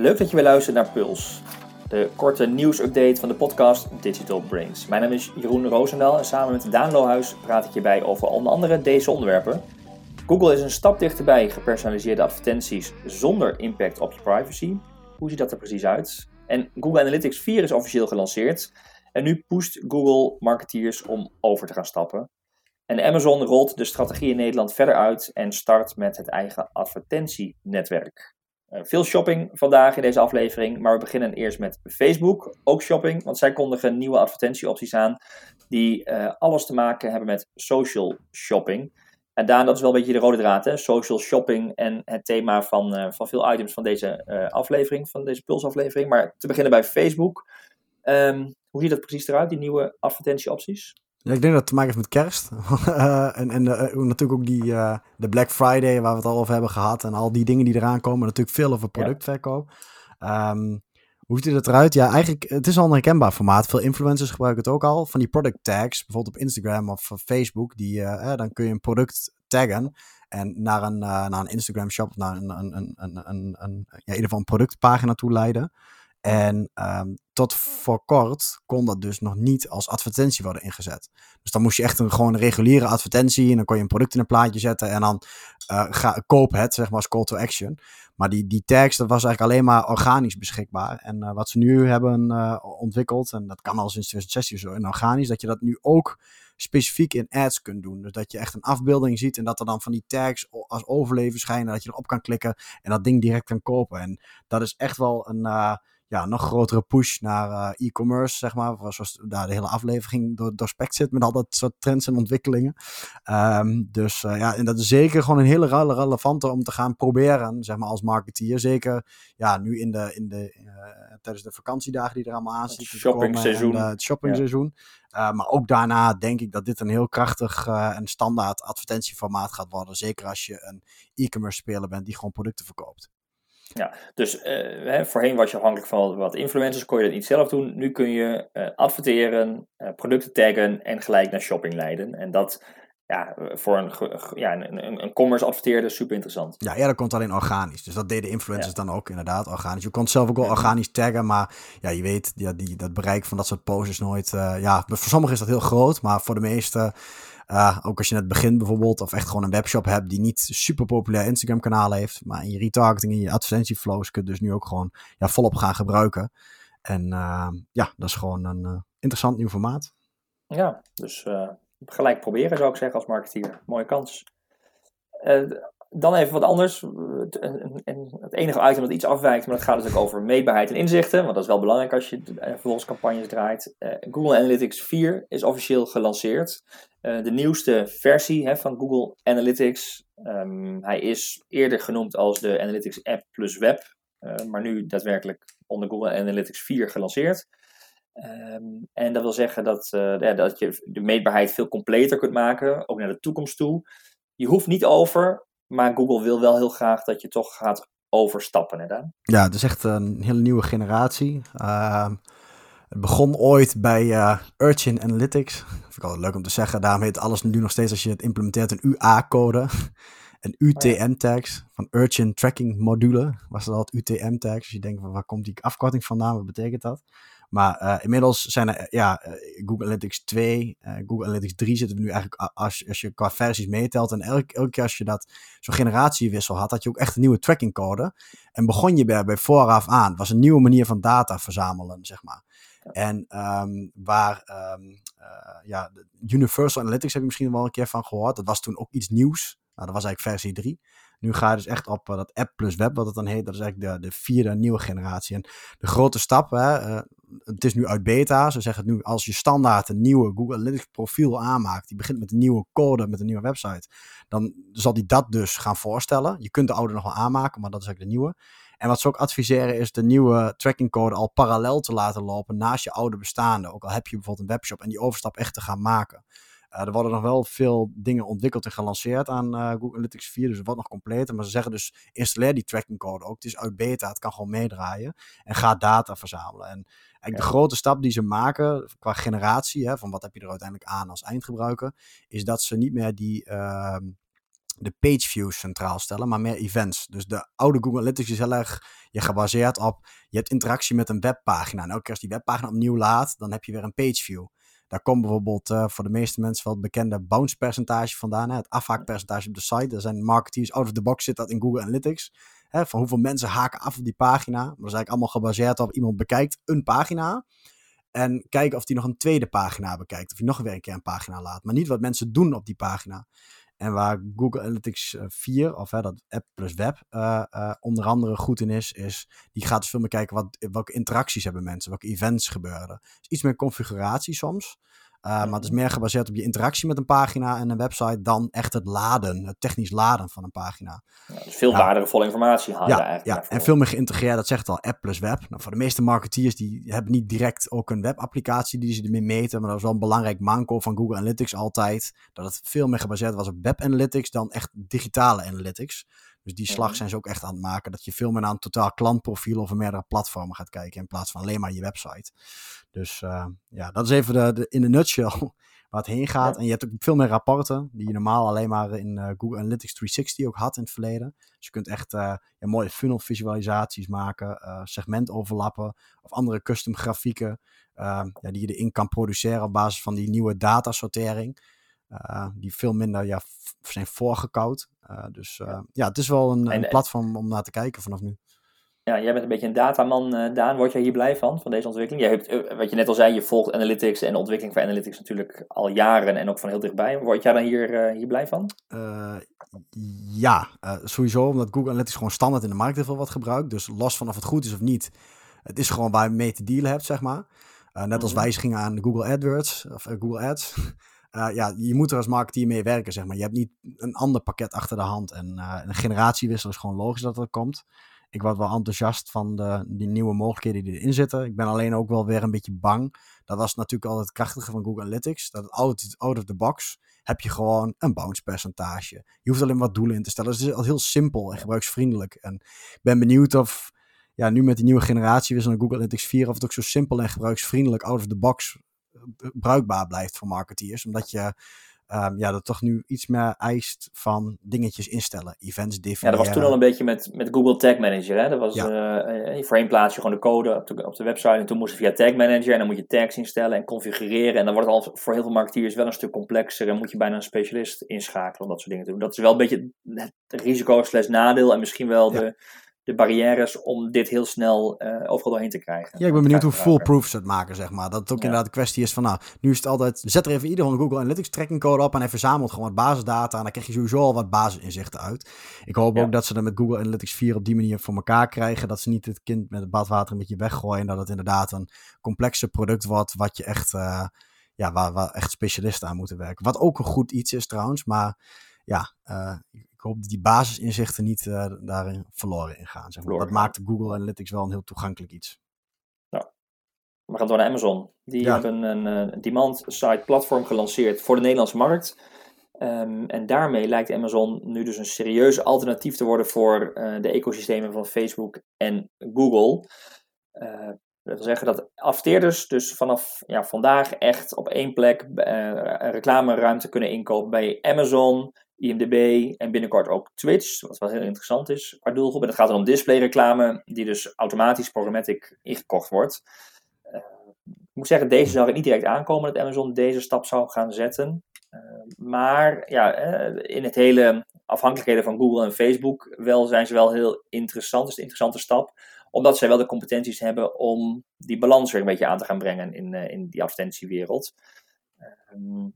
Leuk dat je weer luistert naar Puls, de korte nieuwsupdate van de podcast Digital Brains. Mijn naam is Jeroen Roosendaal en samen met Daan Lohuis praat ik je bij over onder andere deze onderwerpen. Google is een stap dichterbij gepersonaliseerde advertenties zonder impact op je privacy. Hoe ziet dat er precies uit? En Google Analytics 4 is officieel gelanceerd en nu pusht Google marketeers om over te gaan stappen. En Amazon rolt de strategie in Nederland verder uit en start met het eigen advertentienetwerk. Uh, veel shopping vandaag in deze aflevering, maar we beginnen eerst met Facebook. Ook shopping, want zij kondigen nieuwe advertentieopties aan die uh, alles te maken hebben met social shopping. En Daan, dat is wel een beetje de rode draad, hè? social shopping en het thema van, uh, van veel items van deze aflevering, van deze pulsaflevering. Maar te beginnen bij Facebook. Um, hoe ziet dat precies eruit, die nieuwe advertentieopties? Ja, ik denk dat het te maken heeft met kerst. uh, en en uh, natuurlijk ook die, uh, de Black Friday waar we het al over hebben gehad. En al die dingen die eraan komen. Natuurlijk veel over productverkoop. Ja. Um, hoe ziet het eruit? Ja, eigenlijk, het is al een herkenbaar formaat. Veel influencers gebruiken het ook al. Van die product tags, bijvoorbeeld op Instagram of Facebook. Die, dan kun je een product taggen. En naar een, naar een Instagram shop, naar een, een, een, een, een, een ja, in ieder geval een productpagina toe leiden. En um, tot voor kort kon dat dus nog niet als advertentie worden ingezet. Dus dan moest je echt een gewoon reguliere advertentie en dan kon je een product in een plaatje zetten en dan uh, ga, koop het, zeg maar als call to action. Maar die, die tags, dat was eigenlijk alleen maar organisch beschikbaar. En uh, wat ze nu hebben uh, ontwikkeld, en dat kan al sinds 2016 zo in organisch, dat je dat nu ook specifiek in ads kunt doen. Dus dat je echt een afbeelding ziet en dat er dan van die tags als overleven schijnen, dat je erop kan klikken en dat ding direct kan kopen. En dat is echt wel een ja, nog grotere push naar uh, e-commerce, zeg maar. Zoals daar de hele aflevering door, doorspekt zit met al dat soort trends en ontwikkelingen. Um, dus uh, ja, en dat is zeker gewoon een hele relevante om te gaan proberen, zeg maar, als marketeer. Zeker, ja, nu in de, in de, uh, tijdens de vakantiedagen die er allemaal aan zitten. Het shoppingseizoen. Het shoppingseizoen. Ja. maar ook daarna denk ik dat dit een heel krachtig en standaard advertentieformaat gaat worden. Zeker als je een e-commerce speler bent die gewoon producten verkoopt. Ja, dus uh, hè, voorheen was je afhankelijk van wat influencers, kon je dat niet zelf doen. Nu kun je uh, adverteren, uh, producten taggen en gelijk naar shopping leiden. En dat ja, voor een, ja, een, een, commerce adverteerder super interessant. Ja, ja, dat komt alleen organisch. Dus dat deden influencers ja. dan ook inderdaad organisch. Je kon het zelf ook wel organisch taggen, maar ja, je weet, ja, die, dat bereik van dat soort posters nooit... ja, voor sommigen is dat heel groot, maar voor de meeste uh, ook als je net begint bijvoorbeeld, of echt gewoon een webshop hebt die niet super populair Instagram kanaal heeft, maar in je retargeting, in je advertentieflows kun je dus nu ook gewoon ja, volop gaan gebruiken. En uh, ja, dat is gewoon een uh, interessant nieuw formaat. Ja, dus gelijk proberen zou ik zeggen als marketeer. Mooie kans. Dan even wat anders. Het enige item dat iets afwijkt, maar dat gaat dus ook over meetbaarheid en inzichten. Want dat is wel belangrijk als je vervolgens campagnes draait. Google Analytics 4 is officieel gelanceerd. De nieuwste versie van Google Analytics. Um, hij is eerder genoemd als de Analytics App plus Web, maar nu daadwerkelijk onder Google Analytics 4 gelanceerd. Um, en dat wil zeggen dat, dat je de meetbaarheid veel completer kunt maken, ook naar de toekomst toe. Je hoeft niet over, maar Google wil wel heel graag dat je toch gaat overstappen. Hè, Dan? Ja, het is echt een hele nieuwe generatie. Uh, het begon ooit bij uh, Urchin Analytics. Dat vind ik altijd leuk om te zeggen. Daarom heet alles nu nog steeds als je het implementeert een UA-code. Een UTM-tags van Urchin Tracking Module. Was dat altijd UTM-tags. Dus je denkt, van, waar komt die afkorting vandaan? Wat betekent dat? Maar uh, inmiddels zijn er, ja, uh, Google Analytics 2, uh, Google Analytics 3 zitten we nu eigenlijk, als, als je qua versies meetelt. En elke, elke keer als je dat zo'n generatiewissel had, had je ook echt een nieuwe trackingcode. En begon je bij, bij vooraf aan. Het was een nieuwe manier van data verzamelen, zeg maar. En um, waar, um, uh, ja, Universal Analytics heb je misschien wel een keer van gehoord. Dat was toen ook iets nieuws. Nou, dat was eigenlijk versie 3. Nu ga je dus echt op uh, dat app plus web, wat het dan heet. Dat is eigenlijk de, de vierde nieuwe generatie. En de grote stap, hè, uh, het is nu uit beta. Ze zeggen het nu, als je standaard een nieuwe Google Analytics profiel aanmaakt, die begint met een nieuwe code, met een nieuwe website, dan zal die dat dus gaan voorstellen. Je kunt de oude nog wel aanmaken, maar dat is eigenlijk de nieuwe. En wat ze ook adviseren is de nieuwe trackingcode al parallel te laten lopen naast je oude bestaande. Ook al heb je bijvoorbeeld een webshop en die overstap echt te gaan maken. Uh, er worden nog wel veel dingen ontwikkeld en gelanceerd aan uh, Google Analytics 4, dus het wordt nog completer. Maar ze zeggen dus, installeer die trackingcode ook. Het is uit beta, het kan gewoon meedraaien. En ga data verzamelen. En eigenlijk de grote stap die ze maken qua generatie, hè, van wat heb je er uiteindelijk aan als eindgebruiker, is dat ze niet meer die... Uh, de page views centraal stellen, maar meer events. Dus de oude Google Analytics is heel erg je gebaseerd op, je hebt interactie met een webpagina. En elke keer als die webpagina opnieuw laat, dan heb je weer een page view. Daar komt bijvoorbeeld uh, voor de meeste mensen wel het bekende bounce percentage vandaan. Hè? Het afhaakpercentage op de site. Er zijn marketeers out of the box zit dat in Google Analytics. Hè? Van hoeveel mensen haken af op die pagina. Maar dat is eigenlijk allemaal gebaseerd op iemand bekijkt een pagina. En kijken of die nog een tweede pagina bekijkt. Of hij nog weer een keer een pagina laat. Maar niet wat mensen doen op die pagina. En waar Google Analytics 4, of hè, dat app plus web, uh, uh, onder andere goed in is, is die gaat dus veel meer kijken wat, welke interacties hebben mensen, welke events gebeuren. Dus iets meer configuratie soms. Uh, maar het is meer gebaseerd op je interactie met een pagina en een website dan echt het laden, het technisch laden van een pagina. Ja, dus veel ja. waardevolle informatie halen ja, eigenlijk. Ja, daarvoor. en veel meer geïntegreerd, dat zegt al, app plus web. Nou, voor de meeste marketeers die hebben niet direct ook een webapplicatie die ze ermee meten, maar dat is wel een belangrijk manco van Google Analytics altijd, dat het veel meer gebaseerd was op web analytics dan echt digitale analytics. Dus die slag zijn ze ook echt aan het maken. Dat je veel meer naar een totaal klantprofiel of meerdere platformen gaat kijken. In plaats van alleen maar je website. Dus uh, ja, dat is even de, de, in de nutshell waar het heen gaat. Ja. En je hebt ook veel meer rapporten. Die je normaal alleen maar in uh, Google Analytics 360 ook had in het verleden. Dus je kunt echt uh, ja, mooie funnel visualisaties maken. segment overlappen. Of andere custom grafieken. ja, die je erin kan produceren op basis van die nieuwe datasortering. Die veel minder ja, zijn voorgekoud. Uh, dus uh, ja, het is wel een, een, platform om naar te kijken vanaf nu. Ja, jij bent een beetje een dataman, Daan. Word jij hier blij van, van deze ontwikkeling? Jij hebt, wat je net al zei, je volgt analytics en de ontwikkeling van analytics natuurlijk al jaren en ook van heel dichtbij. Word jij dan hier, hier blij van? ja, sowieso, omdat Google Analytics gewoon standaard in de markt heel veel wat gebruikt. Dus los van of het goed is of niet, het is gewoon waar je mee te dealen hebt, zeg maar. net als wijzigingen aan Google AdWords, of Google Ads. Uh, ja, je moet er als marketeer mee werken, zeg maar. Je hebt niet een ander pakket achter de hand. En uh, een generatiewissel is gewoon logisch dat dat komt. Ik word wel enthousiast van de, die nieuwe mogelijkheden die erin zitten. Ik ben alleen ook wel weer een beetje bang. Dat was natuurlijk altijd het krachtige van Google Analytics. Dat out, out of the box heb je gewoon een bounce percentage. Je hoeft alleen wat doelen in te stellen. Dus het is al heel simpel en gebruiksvriendelijk. En ik ben benieuwd of ja, nu met die nieuwe generatiewissel in Google Analytics 4... of het ook zo simpel en gebruiksvriendelijk out of the box bruikbaar blijft voor marketeers. Omdat je um, ja, dat toch nu iets meer eist van dingetjes instellen. Events definiëren. Ja, dat was toen al een beetje met, met Google Tag Manager. Hè? Dat was, ja. uh, voorheen plaats je gewoon de code op de, op de website. En toen moest het via Tag Manager. En dan moet je tags instellen en configureren. En dan wordt het al voor heel veel marketeers wel een stuk complexer. En moet je bijna een specialist inschakelen om dat soort dingen te doen. Dat is wel een beetje het risico slash nadeel. En misschien wel ja. de de barrières om dit heel snel uh, overal doorheen te krijgen. Ja, ik ben benieuwd hoe foolproof ze het maken, zeg maar. Dat het ook ja. inderdaad de kwestie is van, nou, nu is het altijd, zet er even ieder een Google Analytics tracking code op en hij verzamelt gewoon wat basisdata en dan krijg je sowieso al wat basisinzichten uit. Ik hoop ja. ook dat ze dat met Google Analytics 4 op die manier voor elkaar krijgen, dat ze niet het kind met het badwater een beetje weggooien, dat het inderdaad een complexer product wordt, wat je echt, uh, ja, waar, waar echt specialisten aan moeten werken. Wat ook een goed iets is trouwens, maar ja, uh, ik hoop dat die basisinzichten niet uh, daarin verloren in gaan. Zeg maar. Dat maakt Google Analytics wel een heel toegankelijk iets. Nou, we gaan door naar Amazon. Die ja. hebben een, een demand-side platform gelanceerd voor de Nederlandse markt. Um, en daarmee lijkt Amazon nu dus een serieus alternatief te worden voor uh, de ecosystemen van Facebook en Google. Uh, dat wil zeggen dat adverteerders dus vanaf ja, vandaag echt op één plek uh, reclameruimte kunnen inkopen bij Amazon, IMDb en binnenkort ook Twitch, wat wel heel interessant is qua doelgroep. En het gaat dan om displayreclame, die dus automatisch programmatic ingekocht wordt. Uh, ik moet zeggen, deze zag ik niet direct aankomen dat Amazon deze stap zou gaan zetten. Uh, maar ja, uh, in het hele afhankelijkheden van Google en Facebook wel, zijn ze wel heel interessant. Is een interessante stap, omdat zij wel de competenties hebben om die balans weer een beetje aan te gaan brengen in, in die advertentiewereld. Um,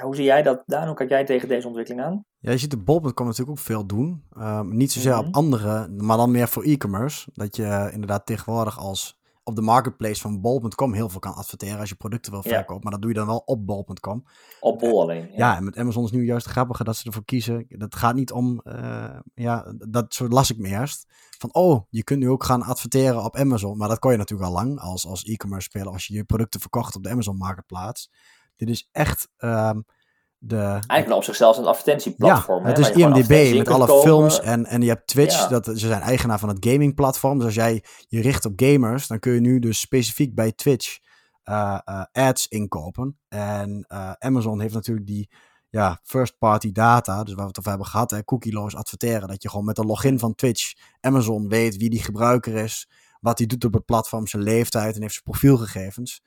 hoe zie jij dat, Daan? Hoe kijk jij tegen deze ontwikkeling aan? Ja, je ziet de bol.com natuurlijk ook veel doen. Um, niet zozeer mm -hmm. op andere, maar dan meer voor e-commerce. Dat je inderdaad tegenwoordig als op de marketplace van bol.com heel veel kan adverteren als je producten wil verkopen. Ja. Maar dat doe je dan wel op bol.com. Op bol alleen. Ja. ja. en met Amazon is nu juist grappige dat ze ervoor kiezen. Dat gaat niet om, uh, ja, dat zo las ik me eerst. Van, oh, je kunt nu ook gaan adverteren op Amazon. Maar dat kon je natuurlijk al lang als, als e-commerce speler. Als je je producten verkocht op de Amazon marketplaats. Dit is echt um, de... Eigenlijk op zichzelf een advertentieplatform. Ja, het is IMDb met alle komen. films en, en je hebt Twitch. Ja. Dat, ze zijn eigenaar van het gamingplatform. Dus als jij je richt op gamers, dan kun je nu dus specifiek bij Twitch uh, uh, ads inkopen. En uh, Amazon heeft natuurlijk die ja, first-party data, dus waar we het over hebben gehad, cookieloos adverteren. Dat je gewoon met een login van Twitch, Amazon weet wie die gebruiker is, wat hij doet op het platform, zijn leeftijd en heeft zijn profielgegevens.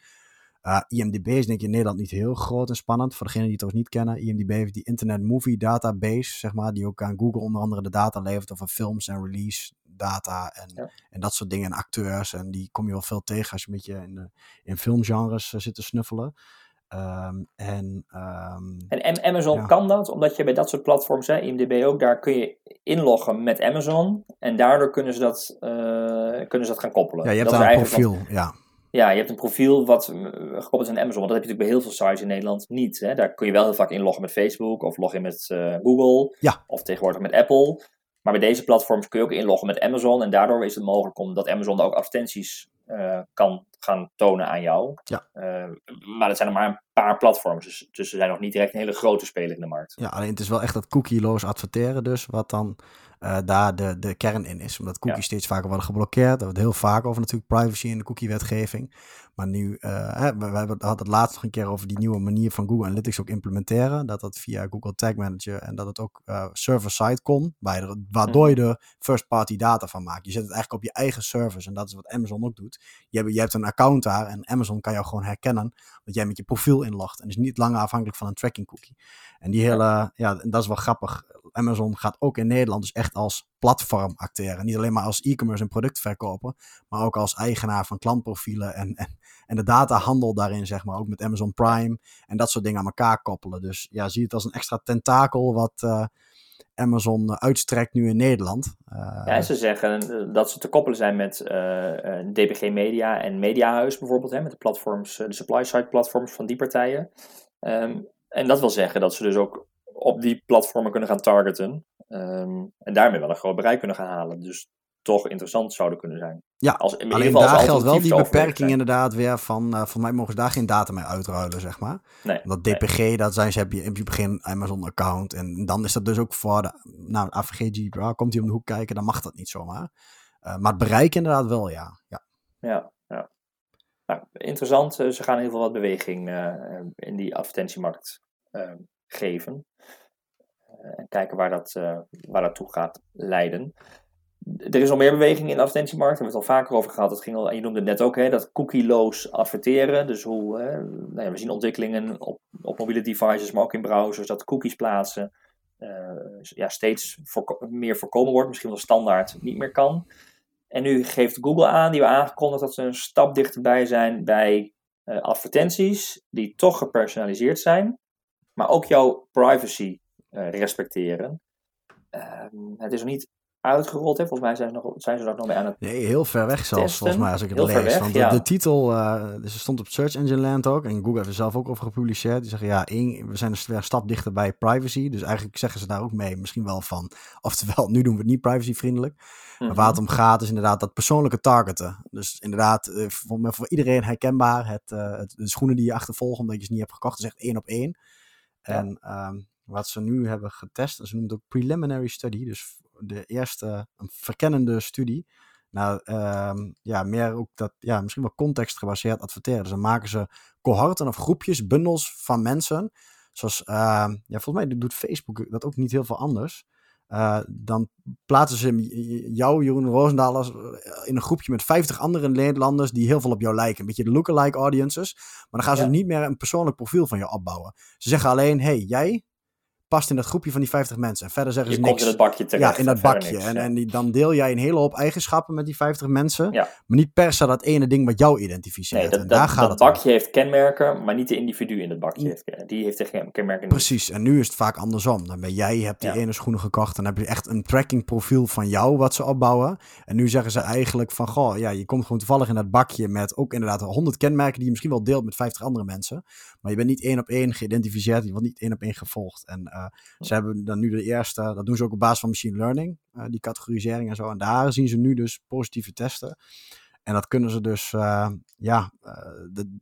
Uh, IMDb is denk ik in Nederland niet heel groot en spannend. Voor degenen die het toch niet kennen, IMDb heeft die Internet Movie Database, zeg maar, die ook aan Google onder andere de data levert over films en release data en, en dat soort dingen en acteurs. En die kom je wel veel tegen als je een beetje in, de, in filmgenres uh, zit te snuffelen. Um, en, um, en Amazon kan dat, omdat je bij dat soort platforms, hè, IMDb ook, daar kun je inloggen met Amazon. En daardoor kunnen ze dat, uh, kunnen ze dat gaan koppelen. Ja, je hebt dat daar een profiel, ja. Ja, je hebt een profiel wat eh, gekoppeld is aan Amazon. Want dat heb je natuurlijk bij heel veel sites in Nederland niet. Hè? Daar kun je wel heel vaak inloggen met Facebook of loggen met uh, Google. Ja. Of tegenwoordig met Apple. Maar bij deze platforms kun je ook inloggen met Amazon. En daardoor is het mogelijk om dat Amazon ook advertenties uh, kan gaan tonen aan jou. Ja. Uh, maar dat zijn er maar een paar platforms. Dus, dus ze zijn nog niet direct een hele grote speler in de markt. Ja, alleen het is wel echt dat cookie-loos adverteren dus. Wat dan uh, daar de, de kern in is. Omdat cookies ja. steeds vaker worden geblokkeerd. Daar wordt heel vaak over natuurlijk privacy in de cookie-wetgeving. Maar nu, uh, we, we hadden het laatst nog een keer over die nieuwe manier van Google Analytics ook implementeren. Dat dat via Google Tag Manager en dat het ook uh, server-side kon. Waardoor je er first-party data van maakt. Je zet het eigenlijk op je eigen service en dat is wat Amazon ook doet. Je hebt, je hebt een account daar en Amazon kan jou gewoon herkennen dat jij met je profiel inlogt. En is niet langer afhankelijk van een tracking cookie. En die hele, ja, dat is wel grappig. Amazon gaat ook in Nederland dus echt als platform acteren. Niet alleen maar als e-commerce en productverkoper, maar ook als eigenaar van klantprofielen en, en, en de datahandel daarin, zeg maar. Ook met Amazon Prime en dat soort dingen aan elkaar koppelen. Dus ja, zie het als een extra tentakel wat uh, Amazon uitstrekt nu in Nederland. Uh, ja, ze zeggen dat ze te koppelen zijn met uh, DPG Media en Mediahuis bijvoorbeeld, hè, met de platforms, de supply-side platforms van die partijen. Um, en dat wil zeggen dat ze dus ook op die platformen kunnen gaan targeten. Um, en daarmee wel een groot bereik kunnen gaan halen. Dus toch interessant zouden kunnen zijn. Ja, als, in alleen geval daar geldt wel die beperking inderdaad weer van... Uh, voor mij mogen ze daar geen data mee uitruilen, zeg maar. Nee, dat DPG, nee. dat zijn ze, heb je in het begin Amazon-account. En dan is dat dus ook voor de... Nou, AVG GDPR, komt hij om de hoek kijken, dan mag dat niet zomaar. Uh, maar het bereik inderdaad wel, ja. Ja, ja. ja. Nou, interessant. Ze gaan in ieder geval wat beweging uh, in die advertentiemarkt geven. En kijken waar dat, uh, waar dat toe gaat leiden. Er is al meer beweging in de advertentiemarkt. Daar hebben we het al vaker over gehad. Dat ging al, je noemde het net ook, hè, dat cookie-loos adverteren. Dus hoe, hè, nou ja, we zien ontwikkelingen op, op mobiele devices, maar ook in browsers, dat cookies plaatsen uh, ja, steeds meer voorkomen wordt. Misschien wel standaard niet meer kan. En nu geeft Google aan, die we aangekondigd dat ze een stap dichterbij zijn bij uh, advertenties die toch gepersonaliseerd zijn, maar ook jouw privacy uh, respecteren. Um, het is nog niet uitgerold. Hè? Volgens mij zijn ze, nog, zijn ze nog mee aan het Nee, heel ver weg zelfs, testen. volgens mij, als ik het heel lees. Ver weg, Want de, ja. de titel, uh, dus er stond op Search Engine Land ook, en Google heeft er zelf ook over gepubliceerd. Die zeggen, ja, één, we zijn dus een stap dichter bij privacy. Dus eigenlijk zeggen ze daar ook mee, misschien wel van, oftewel, nu doen we het niet privacyvriendelijk. Mm -hmm. Maar waar het om gaat is inderdaad dat persoonlijke targeten. Dus inderdaad, uh, voor, voor, iedereen herkenbaar, het, uh, het, de schoenen die je achtervolgt omdat je ze niet hebt gekocht, is echt één op één. Ja. En um, wat ze nu hebben getest, ze noemen het ook preliminary study, dus de eerste een verkennende studie. Nou, um, ja, meer ook dat, ja, misschien wel contextgebaseerd adverteren. Dus dan maken ze cohorten of groepjes, bundels van mensen. Zoals, uh, ja, volgens mij doet Facebook dat ook niet heel veel anders. Uh, dan plaatsen ze jou, Jeroen Roosendaal, als, in een groepje met 50 andere Nederlanders die heel veel op jou lijken. Een beetje de lookalike audiences. Maar dan gaan ze ja. niet meer een persoonlijk profiel van jou opbouwen. Ze zeggen alleen, hey, jij past in dat groepje van die 50 mensen. En verder zeggen je ze niks. in het bakje terecht. Ja, in dat bakje. Niks, en, ja. en die, dan deel jij een hele hoop eigenschappen met die 50 mensen. Ja. Maar niet per se dat ene ding wat jou identificeert. Nee, dat, en daar dat, gaat dat het bakje om. heeft kenmerken, maar niet de individu in het bakje. Heeft, die heeft de kenmerken niet. Precies, en nu is het vaak andersom. Dan ben jij, je hebt die ene schoenen gekocht. Dan heb je echt een tracking profiel van jou wat ze opbouwen. En nu zeggen ze eigenlijk van, goh, ja, je komt gewoon toevallig in dat bakje met ook inderdaad 100 kenmerken die je misschien wel deelt met 50 andere mensen. Maar je bent niet één op één geïdentificeerd, je wordt niet één op één gevolgd. En ze hebben dan nu de eerste, dat doen ze ook op basis van machine learning, uh, die categorisering en zo. En daar zien ze nu dus positieve testen. En dat kunnen ze dus, uh, ja,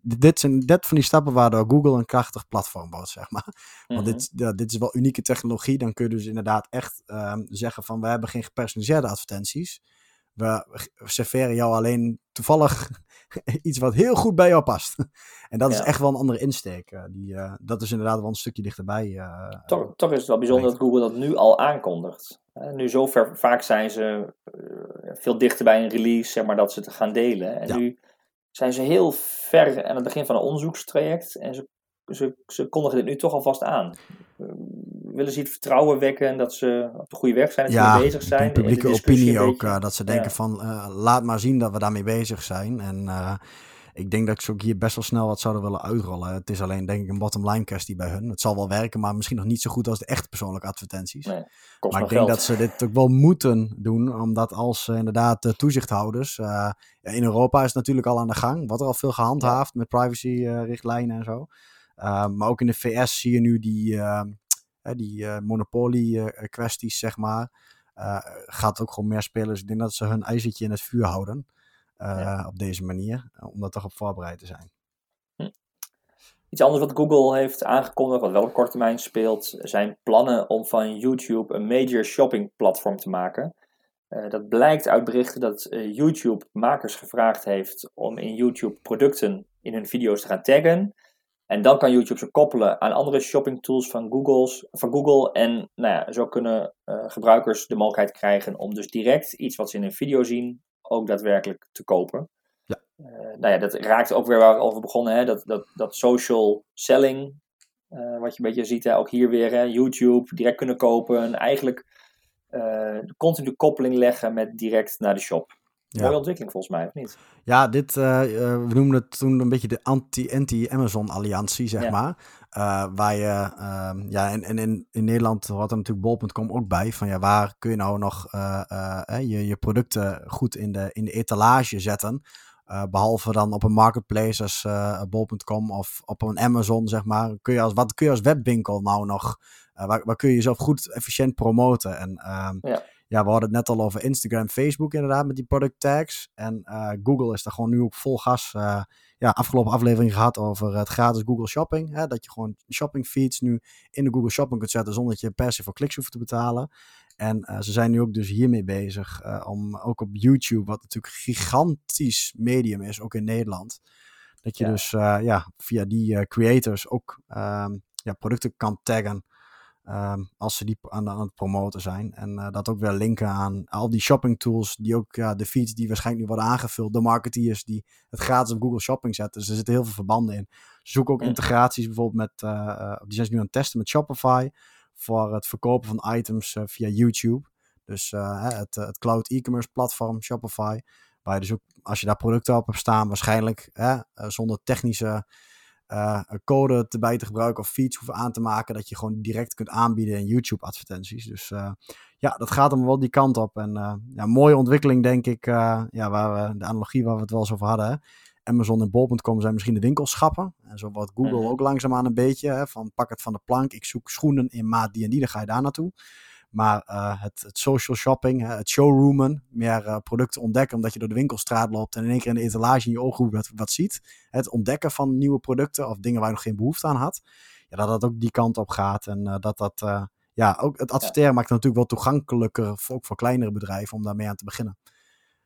dit zijn dit van die stappen waardoor Google een krachtig platform bouwt, zeg maar. Want Mhm. dit, ja, dit is wel unieke technologie. Dan kun je dus inderdaad echt um, zeggen van, we hebben geen gepersonaliseerde advertenties. We serveren jou alleen toevallig iets wat heel goed bij jou past. en dat is echt wel een andere insteek. Uh, die, uh, dat is inderdaad wel een stukje dichterbij. Uh, toch, toch is het wel bijzonder dat Google dat nu al aankondigt. nu zo ver, vaak zijn ze veel dichter bij een release, zeg maar, dat ze het gaan delen. En nu zijn ze heel ver aan het begin van een onderzoekstraject. En ze, ze, ze kondigen dit nu toch alvast aan willen ze het vertrouwen wekken dat ze op de goede weg zijn, dat ja, ze bezig zijn. De publieke opinie ook, uh, dat ze denken van uh, laat maar zien dat we daarmee bezig zijn. En uh, ik denk dat ze ook hier best wel snel wat zouden willen uitrollen. Het is alleen denk ik een bottom line kwestie bij hun. Het zal wel werken, maar misschien nog niet zo goed als de echte persoonlijke advertenties. Nee, maar ik denk dat ze dit ook wel moeten doen, omdat als inderdaad toezichthouders, in Europa is het natuurlijk al aan de gang, wat er al veel gehandhaafd met privacyrichtlijnen en zo. maar ook in de VS zie je nu die die uh, monopolie-kwesties, zeg maar. Gaat ook gewoon meer spelers. Ik denk dat ze hun ijzertje in het vuur houden. Op deze manier. Om daar toch op voorbereid te zijn. Hm. Iets anders wat Google heeft aangekondigd, wat wel op korte termijn speelt, zijn plannen om van YouTube een major shopping platform te maken. Uh, dat blijkt uit berichten dat uh, YouTube makers gevraagd heeft om in YouTube producten in hun video's te gaan taggen. En dan kan YouTube ze koppelen aan andere shopping tools van, Google's, van Google. En nou ja, zo kunnen uh, gebruikers de mogelijkheid krijgen om dus direct iets wat ze in een video zien, ook daadwerkelijk te kopen. Ja. Uh, nou ja, dat raakt ook weer waar we over begonnen, hè? Dat, dat, dat social selling, uh, wat je een beetje ziet, hè? ook hier weer, hè? YouTube, direct kunnen kopen. En eigenlijk continu koppeling leggen met direct naar de shop. Ja. Mooie ontwikkeling volgens mij, of niet? Ja, dit, uh, we noemden het toen een beetje de anti-anti-Amazon-alliantie, zeg maar. Uh, waar je, uh, ja, en, en in, in Nederland hoort er natuurlijk bol.com ook bij. Van ja, waar kun je nou nog je, je producten goed in de, in de etalage zetten? behalve dan op een marketplace als bol.com of op een Amazon, zeg maar. Kun je als, wat kun je als webwinkel nou nog? waar, waar kun je jezelf goed efficiënt promoten? En ehm, ja ja, we hadden het net al over Instagram, Facebook inderdaad met die product tags. En uh, Google is daar gewoon nu ook vol gas. Uh, ja, afgelopen aflevering gehad over het gratis Google Shopping. Hè, dat je gewoon shopping feeds nu in de Google Shopping kunt zetten zonder dat je per se voor kliks hoeft te betalen. En uh, ze zijn nu ook dus hiermee bezig om ook op YouTube, wat natuurlijk een gigantisch medium is, ook in Nederland. Dat je dus ja, via die creators ook um, ja, producten kan taggen. Ehm, als ze die aan, aan, het promoten zijn. En uh, dat ook weer linken aan al die shopping tools. Die ook ja, de feeds die waarschijnlijk nu worden aangevuld. De marketeers die het gratis op Google Shopping zetten. Dus er zitten heel veel verbanden in. Ze zoeken ook integraties bijvoorbeeld met. Uh, die zijn ze nu aan het testen met Shopify. Voor het verkopen van items uh, via YouTube. Dus het, het cloud e-commerce platform Shopify. Waar je dus ook, als je daar producten op hebt staan, waarschijnlijk zonder technische uh, een code erbij te gebruiken of feeds hoeven aan te maken, dat je gewoon direct kunt aanbieden in YouTube advertenties. Dus uh, ja, dat gaat hem wel die kant op. En uh, ja, mooie ontwikkeling denk ik, ja, waar we, de analogie waar we het wel eens over hadden. Hè? Amazon en bol.com zijn misschien de winkelschappen. En zo wordt Google mhm. ook langzaamaan een beetje, hè, van pak het van de plank, ik zoek schoenen in maat die en die, dan ga je daar naartoe. Maar uh, het, het, social shopping, het showroomen, meer uh, producten ontdekken omdat je door de winkelstraat loopt en in één keer in de etalage in je ooghoek wat, wat ziet. Het ontdekken van nieuwe producten of dingen waar je nog geen behoefte aan had. Ja, dat dat ook die kant op gaat en uh, dat dat, ja, ook het adverteren maakt het natuurlijk wel toegankelijker, voor, ook voor kleinere bedrijven, om daarmee aan te beginnen.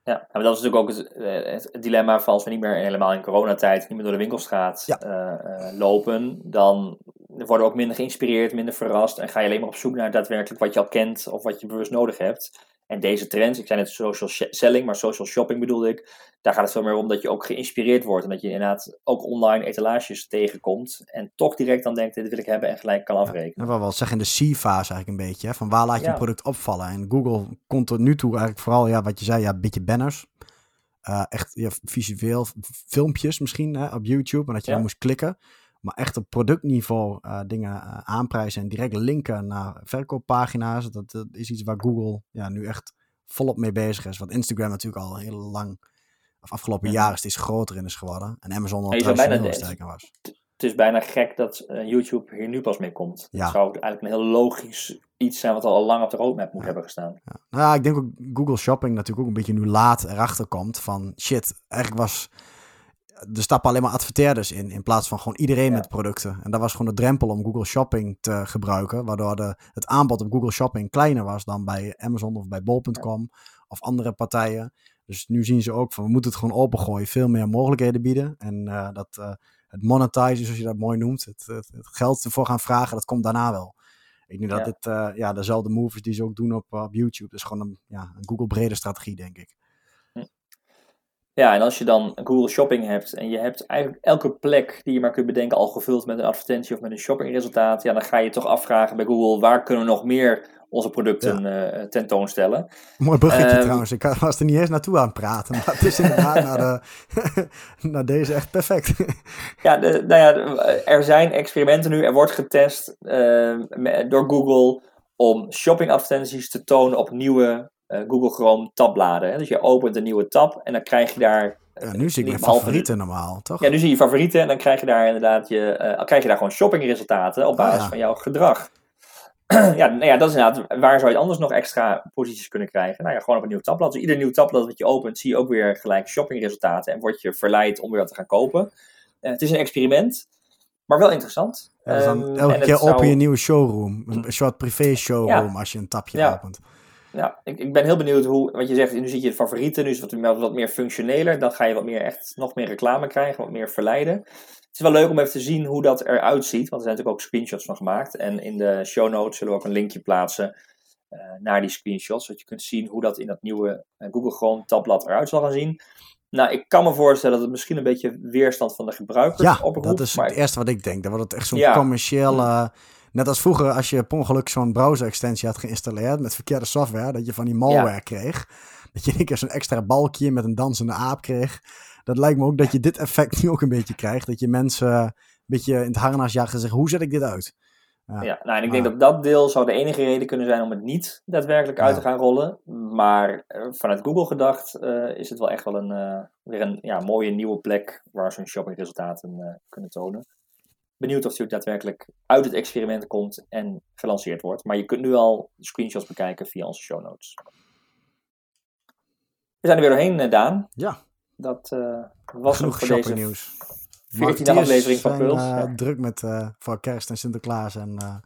Ja, maar dat is natuurlijk ook het, het, dilemma van als we niet meer helemaal in coronatijd niet meer door de winkelstraat ja. lopen, dan worden ook minder geïnspireerd, minder verrast en ga je alleen maar op zoek naar daadwerkelijk wat je al kent of wat je bewust nodig hebt. En deze trends, ik zei net social selling, maar social shopping bedoelde ik, daar gaat het veel meer om dat je ook geïnspireerd wordt en dat je inderdaad ook online etalages tegenkomt en toch direct dan denkt, dit wil ik hebben en gelijk kan afrekenen. Ja, wel zeggen in de C-fase eigenlijk een beetje, hè? van waar laat je een product opvallen? En Google komt tot nu toe eigenlijk vooral, ja, wat je zei, ja, een beetje banners. Uh, echt ja, visueel filmpjes misschien hè, op YouTube, en dat je dan moest klikken. Maar echt op productniveau uh, dingen uh, aanprijzen en direct linken naar verkooppagina's. Dat, dat, is iets waar Google ja, nu echt volop mee bezig is. Wat Instagram natuurlijk al heel lang, of afgelopen ja. jaren steeds groter in is geworden. En Amazon al traditioneel sterker was. Het is bijna gek dat uh, YouTube hier nu pas mee komt. Ja. Het zou eigenlijk een heel logisch iets zijn wat al lang op de roadmap moet hebben gestaan. Ja. Nou ja, ik denk ook Google Shopping natuurlijk ook een beetje nu laat erachter komt van shit, eigenlijk was er stappen alleen maar adverteerders in, in plaats van gewoon iedereen met producten. En dat was gewoon de drempel om Google Shopping te gebruiken, waardoor de, het aanbod op Google Shopping kleiner was dan bij Amazon of bij bol.com of andere partijen. Dus nu zien ze ook van we moeten het gewoon opengooien, veel meer mogelijkheden bieden. En dat het monetizen, zoals je dat mooi noemt, het, het, het, geld ervoor gaan vragen, dat komt daarna wel. Ik denk dat ja. dit ja, dezelfde moves die ze ook doen op, op YouTube. Dus gewoon een, ja, een Google brede strategie, denk ik. Ja, en als je dan Google Shopping hebt en je hebt eigenlijk elke plek die je maar kunt bedenken al gevuld met een advertentie of met een shoppingresultaat, ja, dan ga je toch afvragen bij Google waar kunnen we nog meer onze producten ja. uh, tentoonstellen. Mooi bruggetje um, trouwens. Ik was er niet eens naartoe aan het praten. Maar het is inderdaad naar, de, naar deze echt perfect. ja, de, nou ja, er zijn experimenten nu. Er wordt getest uh, door Google om shoppingadvertenties te tonen op nieuwe Google Chrome tabbladen. Hè? Dus je opent een nieuwe tab en dan krijg je daar. Ja, nu zie ik mijn favorieten normaal, toch? Ja, nu zie je favorieten en dan krijg je daar inderdaad je, uh, krijg je daar gewoon shoppingresultaten op basis ah, ja. van jouw gedrag. ja, nou ja, dat is inderdaad, waar zou je anders nog extra posities kunnen krijgen? Nou ja, gewoon op een nieuw tabblad. Dus ieder nieuw tabblad dat je opent, zie je ook weer gelijk shoppingresultaten en word je verleid om weer wat te gaan kopen. Uh, het is een experiment, maar wel interessant. Ja, dus dan elke keer zou... open je een nieuwe showroom, een soort privé showroom ja. als je een tapje ja. opent. Ja, ik, ik ben heel benieuwd hoe, wat je zegt, nu zie je favorieten, nu is het wat, wat meer functioneler. Dan ga je wat meer echt, nog meer reclame krijgen, wat meer verleiden. Het is wel leuk om even te zien hoe dat eruit ziet, want er zijn natuurlijk ook screenshots van gemaakt. En in de show notes zullen we ook een linkje plaatsen uh, naar die screenshots, zodat je kunt zien hoe dat in dat nieuwe uh, Google Chrome tabblad eruit zal gaan zien. Nou, ik kan me voorstellen dat het misschien een beetje weerstand van de gebruiker ja, oproept. dat is het eerste wat ik denk. Dan wordt het echt zo'n ja. commerciële... Net als vroeger, als je per ongeluk zo'n browser-extensie had geïnstalleerd met verkeerde software, dat je van die malware ja. kreeg. Dat je een keer zo'n extra balkje met een dansende aap kreeg. Dat lijkt me ook dat je dit effect nu ook een beetje krijgt. Dat je mensen een beetje in het harnas jagen en zeggen, hoe zet ik dit uit? Ja, ja nou, en ik denk dat dat deel zou de enige reden kunnen zijn om het niet daadwerkelijk uit te gaan rollen. Maar uh, vanuit Google gedacht uh, is het wel echt wel een, uh, weer een ja, mooie nieuwe plek waar zo'n shoppingresultaten kunnen tonen benieuwd of die ook daadwerkelijk uit het experiment komt en gelanceerd wordt. Maar je kunt nu al screenshots bekijken via onze show notes. We zijn er weer doorheen, Daan. Ja. Dat uh, was Genoeg voor deze nieuws. 14e aflevering van Puls. Uh, ja. Druk met uh, voor kerst en Sinterklaas en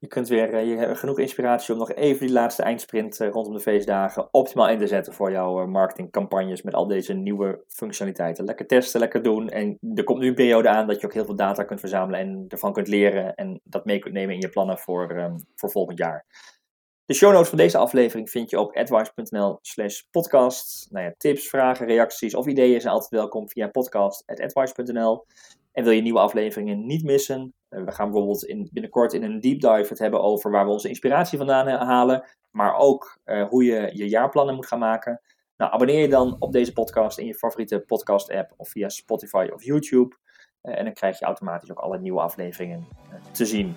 je kunt weer uh, je hebt genoeg inspiratie om nog even die laatste eindsprint uh, rondom de feestdagen optimaal in te zetten voor jouw uh, marketingcampagnes met al deze nieuwe functionaliteiten. Lekker testen, lekker doen. En er komt nu een periode aan dat je ook heel veel data kunt verzamelen en ervan kunt leren en dat mee kunt nemen in je plannen voor, voor volgend jaar. De show notes van deze aflevering vind je op advice.nl slash podcast. Nou ja, tips, vragen, reacties of ideeën zijn altijd welkom via podcast.advice.nl. En wil je nieuwe afleveringen niet missen? Eh, we gaan bijvoorbeeld in, binnenkort in een deep dive het hebben over waar we onze inspiratie vandaan halen. Maar ook uh, hoe je je jaarplannen moet gaan maken. Nou, abonneer je dan op deze podcast in je favoriete podcast app of via Spotify of YouTube. En dan krijg je automatisch ook alle nieuwe afleveringen te zien.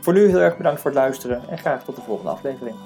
Voor nu heel erg bedankt voor het luisteren en graag tot de volgende aflevering.